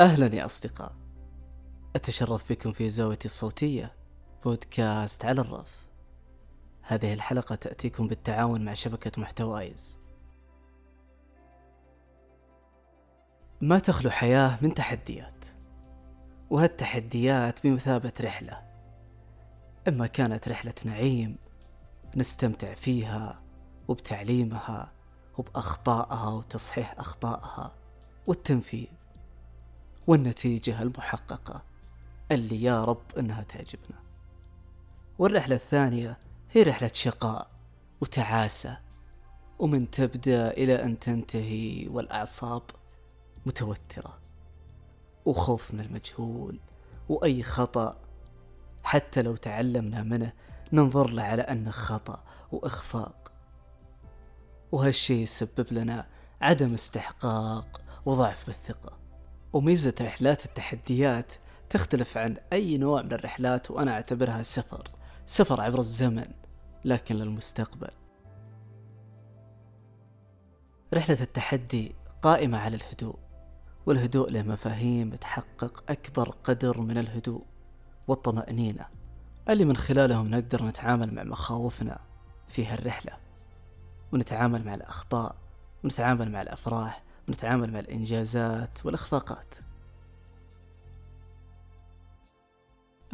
أهلا يا أصدقاء. أتشرف بكم في زاويتي الصوتية بودكاست على الرف. هذه الحلقة تأتيكم بالتعاون مع شبكة محتوايز. ما تخلو حياة من تحديات وهالتحديات بمثابة رحلة. إما كانت رحلة نعيم نستمتع فيها وبتعليمها وبأخطائها وتصحيح أخطائها والتنفيذ. والنتيجة المحققة. اللي يا رب إنها تعجبنا. والرحلة الثانية هي رحلة شقاء وتعاسة. ومن تبدأ إلى أن تنتهي والأعصاب متوترة. وخوف من المجهول وأي خطأ. حتى لو تعلمنا منه ننظر له على أنه خطأ وإخفاق. وهالشي يسبب لنا عدم استحقاق وضعف بالثقة. وميزة رحلات التحديات تختلف عن أي نوع من الرحلات وأنا أعتبرها سفر سفر عبر الزمن لكن للمستقبل. رحلة التحدي قائمة على الهدوء والهدوء له مفاهيم تحقق أكبر قدر من الهدوء والطمأنينة اللي من خلالهم نقدر نتعامل مع مخاوفنا في هالرحلة ونتعامل مع الأخطاء ونتعامل مع الأفراح ونتعامل مع الإنجازات والإخفاقات.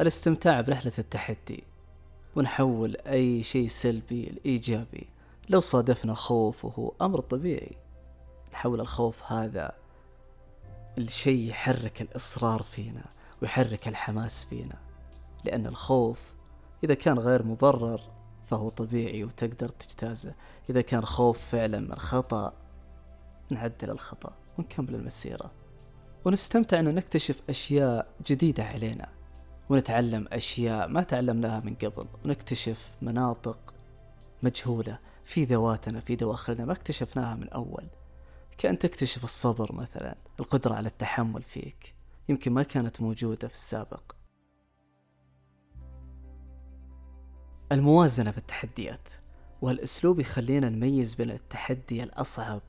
الاستمتاع برحلة التحدي ونحول أي شيء سلبي لإيجابي لو صادفنا خوف وهو أمر طبيعي. نحول الخوف هذا الشيء يحرك الإصرار فينا ويحرك الحماس فينا. لأن الخوف إذا كان غير مبرر فهو طبيعي وتقدر تجتازه. إذا كان خوف فعلا من خطأ نعدل الخطأ ونكمل المسيرة. ونستمتع أن نكتشف أشياء جديدة علينا. ونتعلم أشياء ما تعلمناها من قبل. ونكتشف مناطق مجهولة في ذواتنا في دواخلنا ما اكتشفناها من أول. كأن تكتشف الصبر مثلا القدرة على التحمل فيك. يمكن ما كانت موجودة في السابق. الموازنة في التحديات. وهالأسلوب يخلينا نميز بين التحدي الأصعب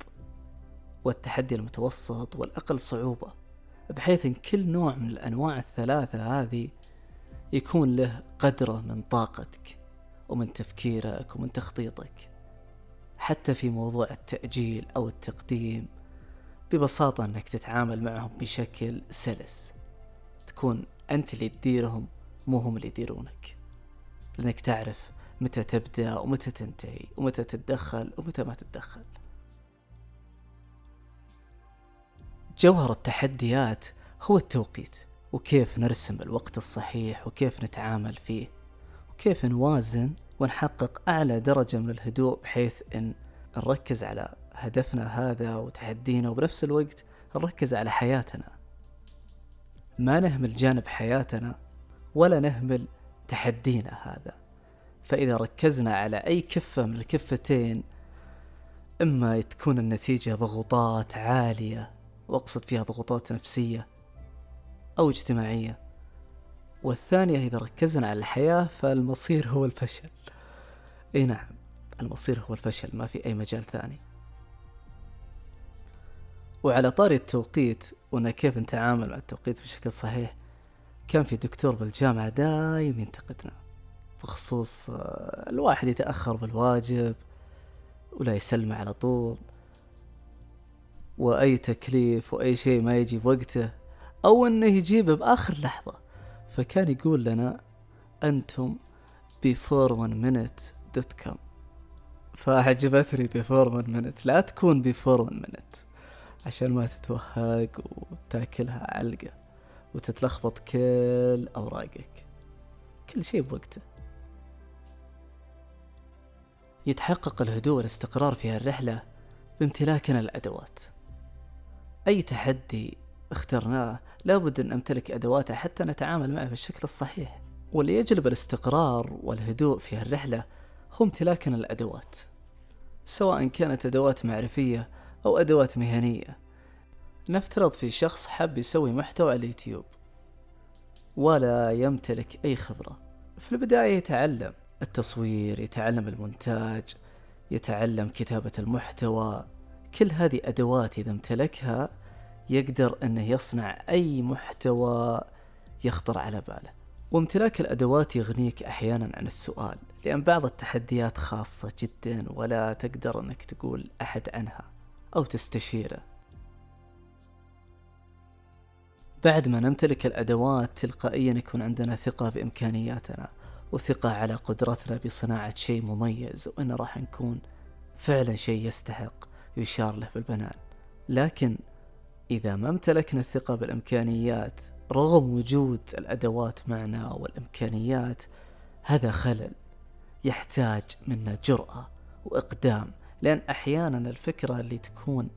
والتحدي المتوسط والأقل صعوبة بحيث أن كل نوع من الأنواع الثلاثة هذه يكون له قدره من طاقتك ومن تفكيرك ومن تخطيطك. حتى في موضوع التأجيل أو التقديم ببساطة أنك تتعامل معهم بشكل سلس. تكون أنت اللي تديرهم مو هم اللي يديرونك. لأنك تعرف متى تبدأ ومتى تنتهي ومتى تتدخل ومتى ما تتدخل. جوهر التحديات هو التوقيت وكيف نرسم الوقت الصحيح وكيف نتعامل فيه وكيف نوازن ونحقق أعلى درجة من الهدوء بحيث أن نركز على هدفنا هذا وتحدينا وبنفس الوقت نركز على حياتنا. ما نهمل جانب حياتنا ولا نهمل تحدينا هذا. فإذا ركزنا على أي كفة من الكفتين إما تكون النتيجة ضغوطات عالية وأقصد فيها ضغوطات نفسية أو اجتماعية. والثانية إذا ركزنا على الحياة فالمصير هو الفشل. إي نعم المصير هو الفشل ما في أي مجال ثاني. وعلى طاري التوقيت وأن كيف نتعامل مع التوقيت بشكل صحيح كان في دكتور بالجامعة دايم ينتقدنا بخصوص آه، الواحد يتأخر بالواجب ولا يسلم على طول. وأي تكليف وأي شيء ما يجي بوقته أو أنه يجيبه بآخر لحظة. فكان يقول لنا أنتم before one minute dot com. فعجبتني before one minute لا تكون before one minute عشان ما تتوهق وتاكلها علقة وتتلخبط كل أوراقك. كل شيء بوقته. يتحقق الهدوء والاستقرار في هالرحلة بامتلاكنا الأدوات. أي تحدي اخترناه لابد أن نمتلك أدواته حتى نتعامل معه بالشكل الصحيح. واللي يجلب الاستقرار والهدوء في هالرحلة هو امتلاكنا الأدوات سواء كانت أدوات معرفية أو أدوات مهنية. نفترض في شخص حاب يسوي محتوى على اليوتيوب ولا يمتلك أي خبرة. في البداية يتعلم التصوير يتعلم المونتاج يتعلم كتابة المحتوى. كل هذه أدوات إذا امتلكها يقدر أنه يصنع أي محتوى يخطر على باله. وامتلاك الأدوات يغنيك أحيانا عن السؤال لأن بعض التحديات خاصة جدا ولا تقدر أنك تقول أحد عنها أو تستشيره. بعد ما نمتلك الأدوات تلقائيا يكون عندنا ثقة بإمكانياتنا وثقة على قدرتنا بصناعة شيء مميز وأنه راح نكون فعلا شيء يستحق يشار له بالبنان لكن إذا ما امتلكنا الثقة بالإمكانيات رغم وجود الأدوات معنا والإمكانيات هذا خلل يحتاج منا جرأة وإقدام لأن أحيانا الفكرة اللي تكون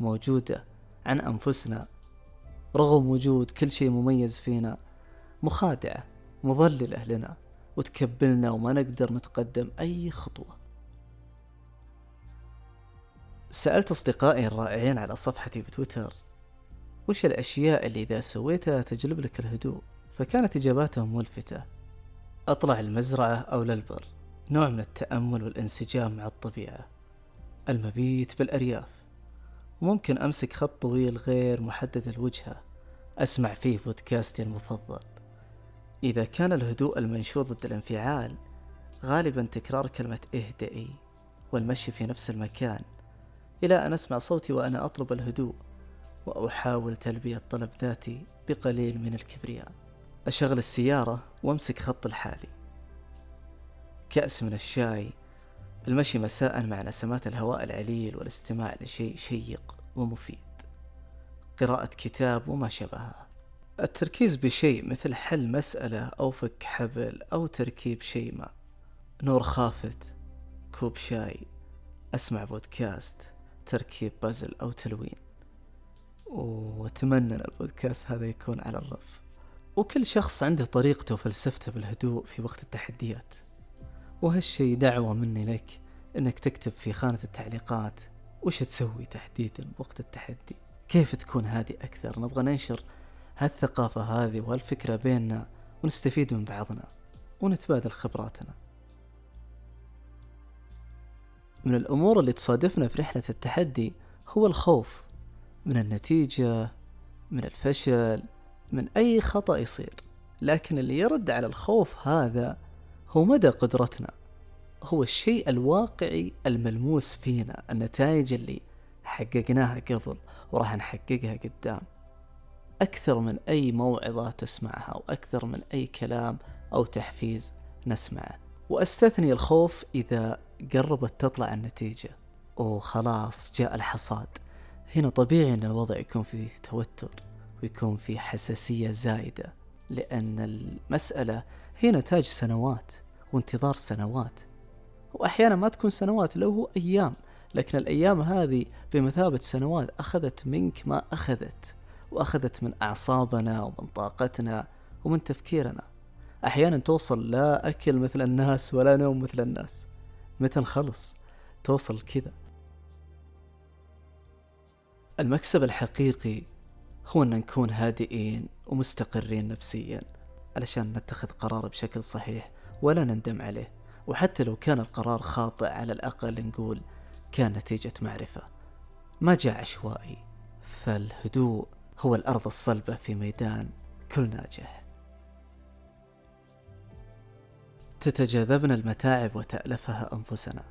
موجودة عن أنفسنا رغم وجود كل شيء مميز فينا مخادعة مضللة لنا وتكبلنا وما نقدر نتقدم أي خطوة. سألت أصدقائي الرائعين على صفحتي بتويتر وش الأشياء اللي إذا سويتها تجلب لك الهدوء؟ فكانت إجاباتهم ملفتة. أطلع المزرعة أو للبر نوع من التأمل والانسجام مع الطبيعة. المبيت بالأرياف. ممكن أمسك خط طويل غير محدد الوجهة أسمع فيه بودكاستي المفضل. إذا كان الهدوء المنشور ضد الانفعال غالبا تكرار كلمة اهدئي والمشي في نفس المكان إلى أن أسمع صوتي وأنا أطلب الهدوء. وأحاول تلبية طلب ذاتي بقليل من الكبرياء. أشغل السيارة وأمسك خط الحالي. كأس من الشاي. المشي مساء مع نسمات الهواء العليل والاستماع لشيء شيق ومفيد. قراءة كتاب وما شابهها التركيز بشيء مثل حل مسألة أو فك حبل أو تركيب شيء ما. نور خافت. كوب شاي. أسمع بودكاست. تركيب بازل أو تلوين. وأتمنى أن البودكاست هذا يكون على الرف. وكل شخص عنده طريقته وفلسفته بالهدوء في وقت التحديات. وهالشي دعوة مني لك إنك تكتب في خانة التعليقات وش تسوي تحديدا وقت التحدي. كيف تكون هادي أكثر؟ نبغى ننشر هالثقافة هذه وهالفكرة بيننا ونستفيد من بعضنا ونتبادل خبراتنا. من الأمور اللي تصادفنا في رحلة التحدي هو الخوف من النتيجة من الفشل من أي خطأ يصير. لكن اللي يرد على الخوف هذا هو مدى قدرتنا. هو الشيء الواقعي الملموس فينا النتائج اللي حققناها قبل وراح نحققها قدام. أكثر من أي موعظة تسمعها أو أكثر من أي كلام أو تحفيز نسمعه. وأستثني الخوف إذا قربت تطلع النتيجة. وخلاص جاء الحصاد. هنا طبيعي أن الوضع يكون فيه توتر ويكون فيه حساسية زايدة لأن المسألة هي نتاج سنوات وانتظار سنوات. وأحيانا ما تكون سنوات لو هو أيام لكن الأيام هذه بمثابة سنوات أخذت منك ما أخذت وأخذت من أعصابنا ومن طاقتنا ومن تفكيرنا. أحيانا توصل لا أكل مثل الناس ولا نوم مثل الناس. متى نخلص؟ توصل كذا. المكسب الحقيقي هو أن نكون هادئين ومستقرين نفسيا علشان نتخذ قرار بشكل صحيح ولا نندم عليه. وحتى لو كان القرار خاطئ على الأقل نقول كان نتيجة معرفة. ما جاء عشوائي فالهدوء هو الأرض الصلبة في ميدان كل ناجح. تتجاذبنا المتاعب وتألفها أنفسنا.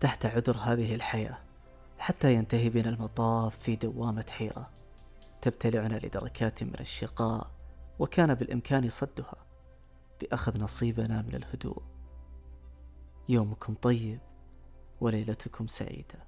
تحت عذر هذه الحياة حتى ينتهي بنا المطاف في دوامة حيرة تبتلعنا لدركات من الشقاء وكان بالإمكان صدها بأخذ نصيبنا من الهدوء. يومكم طيب وليلتكم سعيدة.